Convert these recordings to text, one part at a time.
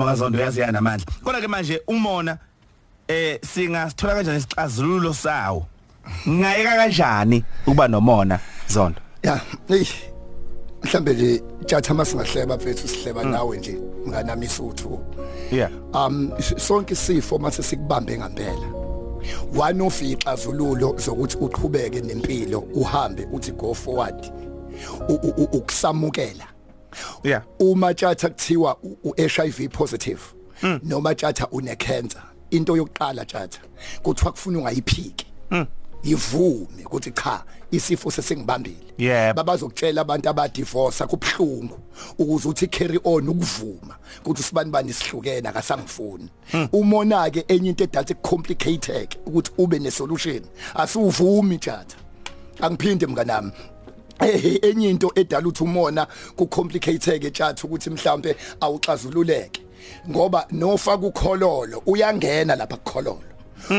makazondo yazi yanamandla kodwa ke manje umona eh singasithola kanjani isixazululo sawo? Ngayeka kanjani ukuba nomona zondo? Ya hey mhlambe nje tjatha masingahleba mfethu sihleba nawe nje nganami isuthu. Yeah um sonke isifo mase sikubambe ngempela. One of ixazululo zokuthi uqhubeke nempilo uhambe uthi go forward ukusamukela. Yeah. Uma tjatha kuthiwa u-HIV positive noma tjatha une cancer into yokuqala tjatha kuthiwa kufuna ungayiphiki. Ivume ukuthi cha isifo sesingibambile Yeah. babazokutshela abantu abadivorce kubhlungu ukuze uthi carry on ukuvuma ukuthi sibani bani sihlukene akasangifuni. Umona ke enye into edalse complicated ukuthi ube ne solution asuvumi tjatha angiphinde mnganami. Enye into edala ukuthi umona kucomplicate tjatha ukuthi mhlambe awuxazululeke. Ngoba nofaka ukhololo uyangena lapha kukhololo.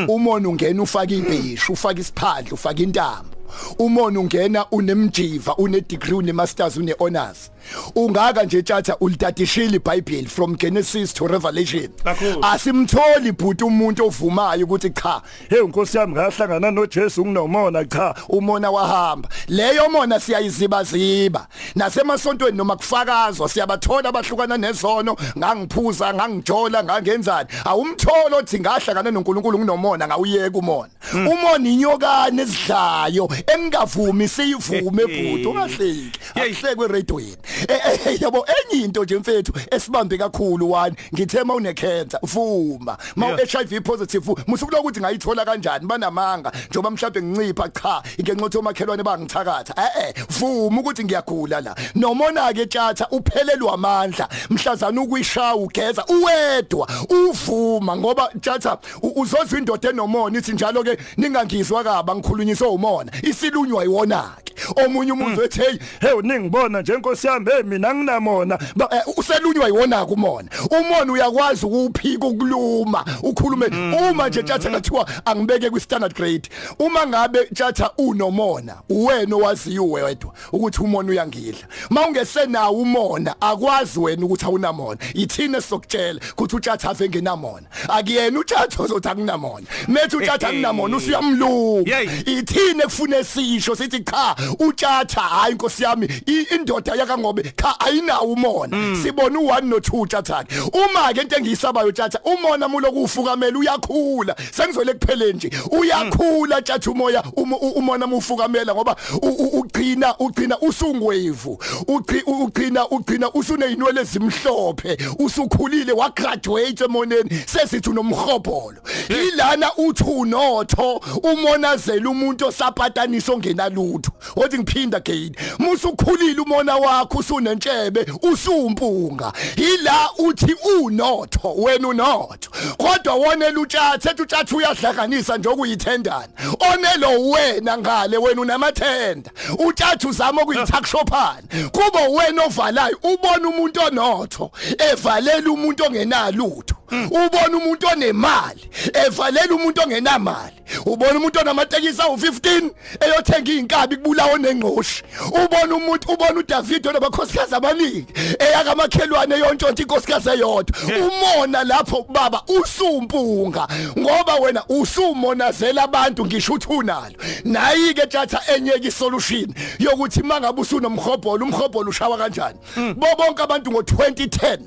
Umona ungena ufaka ibhishu ufaka isiphandle ufaka intambo umona ungena unemjiva une degree une masters une honors ungaka nje tjatha ulitatishile iBhayibheli from Genesis to Revelation. Asimtholi bhuti umuntu ovumayo ukuthi cha hey nkosi yami ngahlangana noJesu nginomona cha umona wahamba. Leyo mona siyayiziba ziba nasemasontweni noma kufakazwa siyabathola abahlukana nezono ngangiphuza ngangijola ngangenzani. Awumtholo othi ngahlangana noNkulunkulu nginomona ngawuyeka umona. Umona inyokane esidlayo engingavumi siyivume bhuti ungahleki. Akuhlekwe radioini yabo enye into nje mfethu esibambe kakhulu one ngithema une cancer vuma. Ma Yeah. HIV positive musukuloku ukuthi ngayithola kanjani? Banamanga. Njoba mhlawumbe ngincipha cha ingenqotho omakhelwane bangithakatha eh eh vuma ukuthi ngiyagula la. Nomona ke tjatha uphelelwa amandla. Mhlazana ukuyishaya ugeza uwedwa uvuma. Ngoba tjatha uzozwa indoda enomona ithi njalo ke ningangizwa kaba ngikhulunyiswe umona. Isilunywa yiwona ke omunye umuntu ethi hey hey uningibona nje nkosi yami hey mina nginamona. Ba eh, uselunywa yiwona kumona umona. Uyakwazi ukuphika ukuluma ukhulume. Uma nje tjatha kathiwa angibeke kwi standard grade uma ngabe tjatha unomona uwena owaziyo wedwa ukuthi umona uyangidla. Mawungesenawo umona akwazi wena ukuthi awunamona. Yithina sokutshela ukuthi utjatha ave ngenamona. Akuyena utjatha ozothi akunamona. Methi utjatha akunamona usuyamlunga Yey. ithine kufune sisho sithi cha utjatha hayi inkosi yami i- indoda yakangobe cha ayinawo umona. Sibona u1 no2 tjatha uma ke into engiyisabayo tjatha umona muloku ufukamela uyakhula. Sengizole kupheleni nje. Uyakhula tjatha umoya umona mufukamela ngoba ugcina ugcina usungwevu. Ugcina ugcina usuneyinwele ezimhlophe. Usukhulile wa graduate emoneni. Sesithi unomhobholo ilana uthi unotho umonazela umuntu osapataniso ngenalutho othi ngiphinda again musukhulile umona wakho usunentshebe usumpunga ila uthi unotho wena unotho. Kodwa wonela utshatha ethi utshatha uyadlakanisa nje okuyithendana. Onelo wena ngale wena unamathenda. Utshatha uzama ukuyithakshophana kuba wena ovalayo ubona umuntu onotho evalela umuntu ongenalutho. Ubona umuntu onemali evalela umuntu ongenamali. Ubona umuntu onamatekisi awu15 eyothenga inkabi kubulawo nengqoshi. Ubona umuntu ubona uDavid onabakhosikazi abaningi eyaka makhelwane yontshonto inkosikazi eyodwa. Umona lapho baba usumpunga ngoba wena usumonazela abantu ngisho uthi unalo. Nayi ke tjatha enyeke isolution yokuthi mangabe usunomhobholo umhobholo ushawa kanjani? Bo bonke abantu ngo2010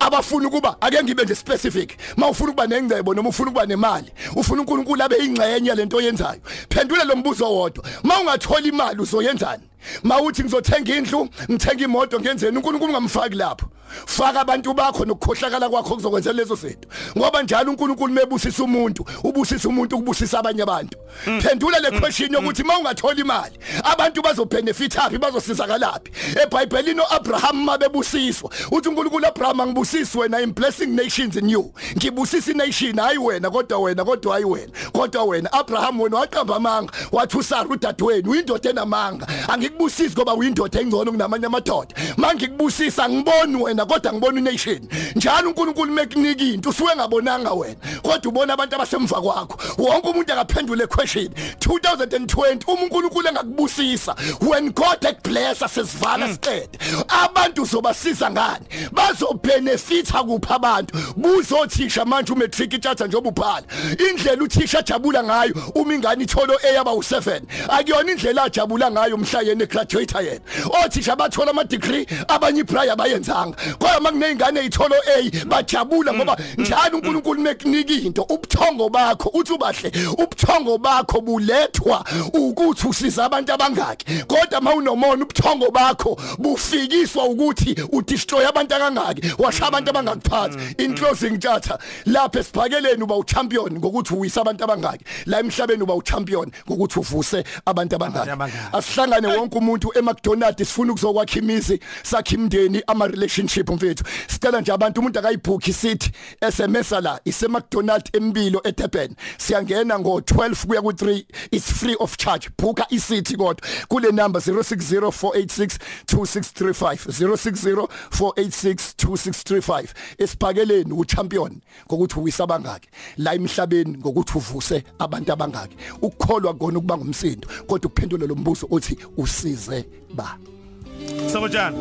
abafuna ukuba ake ngibe nje specific. Mawufuna ukuba nengcebo noma ufuna ukuba nemali ufuna uNkulunkulu abe ingxenye lento oyenzayo. Phendula lo mbuzo owodwa mawungathola imali uzoyenzani? Mawuthi ngizothenga indlu ngithenga imoto ngenzeni? uNkulunkulu ungamfaki lapho. Faka abantu bakho nokukhohlakala kwakho kuzokwenza lezo zinto. Ngoba njalo uNkulunkulu mebusisa umuntu ubusisa umuntu ukubusisa abanye abantu. Phendula le question yokuthi mawungathola imali abantu bazobenefit happy bazosizakalaphi eBhayibhelini uAbraham mabebusiswa. Uthi uNkulunkulu Abraham angibusisi wena im blessing nations in you. Ngibusisa ination hayi wena kodwa wena kodwa hayi wena kodwa wena. Abraham wena waqamba amanga wathi uSara udadewenu uyindoda enamanga. Angikubusisi ngoba uyindoda engcono kunamanye amadoda. Mangikubusisa ngiboni wena kodwa ngibona unation. Njalo uNkulunkulu mekunika into usuke ngabonanga wena. Kodwa ubona abantu abasemva kwakho. Wonke umuntu akaphendule question 2020 uma uNkulunkulu engakubusisa when God ekublessa sesivala siqede abantu uzobasiza ngani? Bazobenefita kupha abantu? Buzothisha manje umatric itshatha njengoba ubhala. Indlela uthisha ajabula ngayo uma ingane itholo A yaba u7 akuyona indlela ajabula ngayo mhla yena graduate yena othisha bathola ama degree abanye ibraya bayenzanga. Kodwa makunezingane ezitholo A bajabula ngoba njalo uNkulunkulu mekunika into. Ubuthongo bakho uthi ubahle ubuthongo bakho bulethwa ukuthi usiza abantu abangaki. Kodwa mawunomona ubuthongo bakho bufikiswa ukuthi udestroy abantu akangaki washa abantu abangakuphathi. in closing tjatha lapha esiphakeleni uba uchampion ngokuthi uwisa abantu abangaki. La emhlabeni uba uchampion ngokuthi uvuse abantu abangaki. asihlangane wonke umuntu eMcDonald sifuna ukuzokwakha imizi sakhe imndeni ama relationship mfethu. Sicela nje abantu umuntu akayibook isithi SMS la ise McDonald empilo eDurban. Siyangena ngo 12 kuya ku 3 it's free of charge. Booka isithi kodwa. Kule number 0604862635 0604862635 esiphakeleni uchampion ngokuthi uwisa abangaki la emhlabeni ngokuthi uvuse abantu abangaki. Ukukholwa kona ukuba ngumsindo kodwa ukuphendula lo mbuzo othi usize ba. Sabotjana